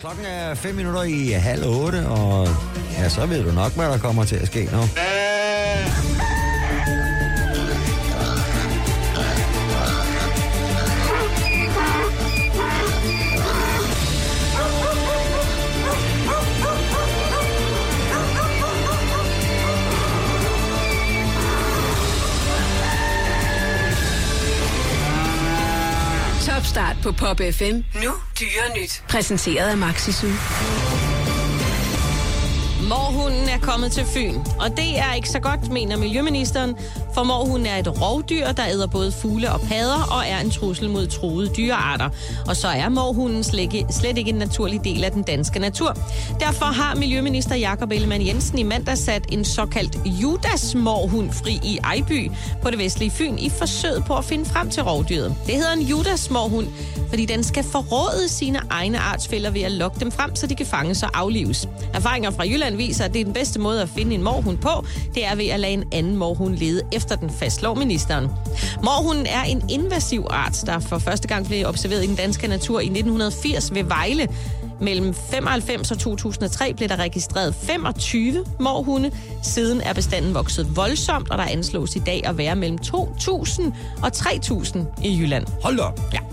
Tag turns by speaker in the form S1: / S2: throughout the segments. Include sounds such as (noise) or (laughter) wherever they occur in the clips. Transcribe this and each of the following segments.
S1: Klokken er 5 minutter i halv otte, og ja, så ved du nok, hvad der kommer til at ske nu.
S2: Topstart på Pop FM. Nu dyre nyt. Præsenteret af Maxisu.
S3: Morhunden er kommet til Fyn, og det er ikke så godt, mener Miljøministeren, for morhunden er et rovdyr, der æder både fugle og padder og er en trussel mod troede dyrearter. Og så er morhunden slet ikke en naturlig del af den danske natur. Derfor har Miljøminister Jakob Ellemann Jensen i mandag sat en såkaldt Judas-morhund fri i Ejby på det vestlige Fyn i forsøget på at finde frem til rovdyret. Det hedder en Judas-morhund, fordi den skal forråde sine egne artsfælder ved at lokke dem frem, så de kan fanges og aflives. Erfaringer fra Jylland viser, at det er den bedste måde at finde en morhund på, det er ved at lade en anden morhund lede efter den, fastslår ministeren. Morhunden er en invasiv art, der for første gang blev observeret i den danske natur i 1980 ved Vejle. Mellem 95 og 2003 blev der registreret 25 morhunde. Siden er bestanden vokset voldsomt, og der anslås i dag at være mellem 2.000 og 3.000 i Jylland.
S1: Hold op.
S3: Ja.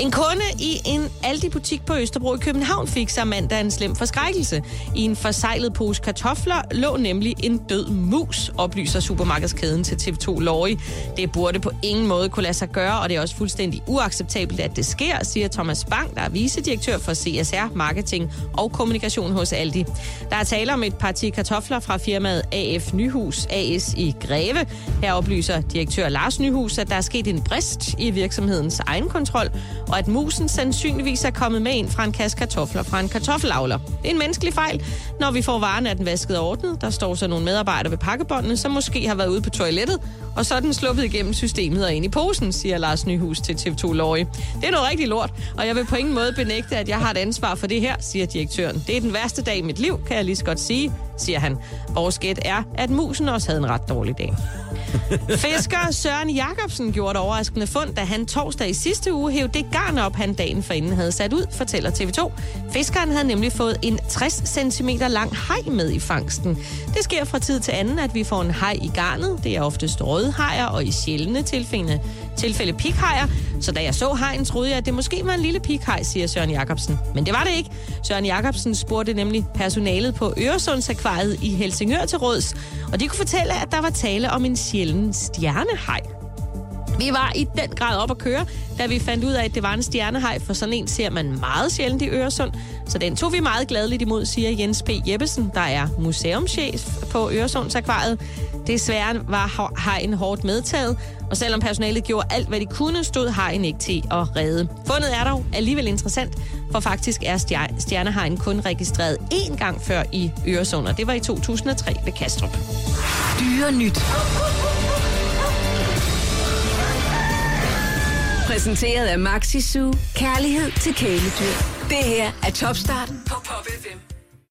S3: En kunde i en Aldi-butik på Østerbro i København fik sig mandag en slem forskrækkelse. I en forsejlet pose kartofler lå nemlig en død mus, oplyser supermarkedskæden til TV2 Lorry. Det burde på ingen måde kunne lade sig gøre, og det er også fuldstændig uacceptabelt, at det sker, siger Thomas Bang, der er vicedirektør for CSR, marketing og kommunikation hos Aldi. Der er tale om et parti kartofler fra firmaet AF Nyhus AS i Greve. Her oplyser direktør Lars Nyhus, at der er sket en brist i virksomhedens egen kontrol, og at musen sandsynligvis er kommet med ind fra en kasse kartofler fra en kartoffelavler. Det er en menneskelig fejl. Når vi får varen, er den vasket og ordnet. Der står så nogle medarbejdere ved pakkebåndene, som måske har været ude på toilettet, og så er den sluppet igennem systemet og ind i posen, siger Lars Nyhus til TV2 Lorge. Det er noget rigtig lort, og jeg vil på ingen måde benægte, at jeg har et ansvar for det her, siger direktøren. Det er den værste dag i mit liv, kan jeg lige så godt sige, siger han. Vores gæt er, at musen også havde en ret dårlig dag. (laughs) Fisker Søren Jacobsen gjorde et overraskende fund, da han torsdag i sidste uge hævde det garn op, han dagen forinden havde sat ud, fortæller TV2. Fiskeren havde nemlig fået en 60 cm lang hej med i fangsten. Det sker fra tid til anden, at vi får en hej i garnet. Det er ofte rødhajer og i sjældne tilfælde, tilfælde pikhajer. Så da jeg så hejen, troede jeg, at det måske var en lille pikhaj, siger Søren Jacobsen. Men det var det ikke. Søren Jacobsen spurgte nemlig personalet på Øresundsakvariet i Helsingør til råds, og de kunne fortælle, at der var tale om en sjælden stjernehaj. Vi var i den grad op at køre, da vi fandt ud af, at det var en stjernehej, for sådan en ser man meget sjældent i Øresund. Så den tog vi meget gladeligt imod, siger Jens P. Jeppesen, der er museumschef på Øresundsakvariet. Desværre var hajen hårdt medtaget, og selvom personalet gjorde alt, hvad de kunne, stod hajen ikke til at redde. Fundet er dog alligevel interessant, for faktisk er stjernehajen kun registreret én gang før i Øresund, og det var i 2003 ved Kastrup.
S2: Dyre nyt. Præsenteret af Maxi Zoo. Kærlighed til kæledyr. Det her er Topstarten på Pop FM.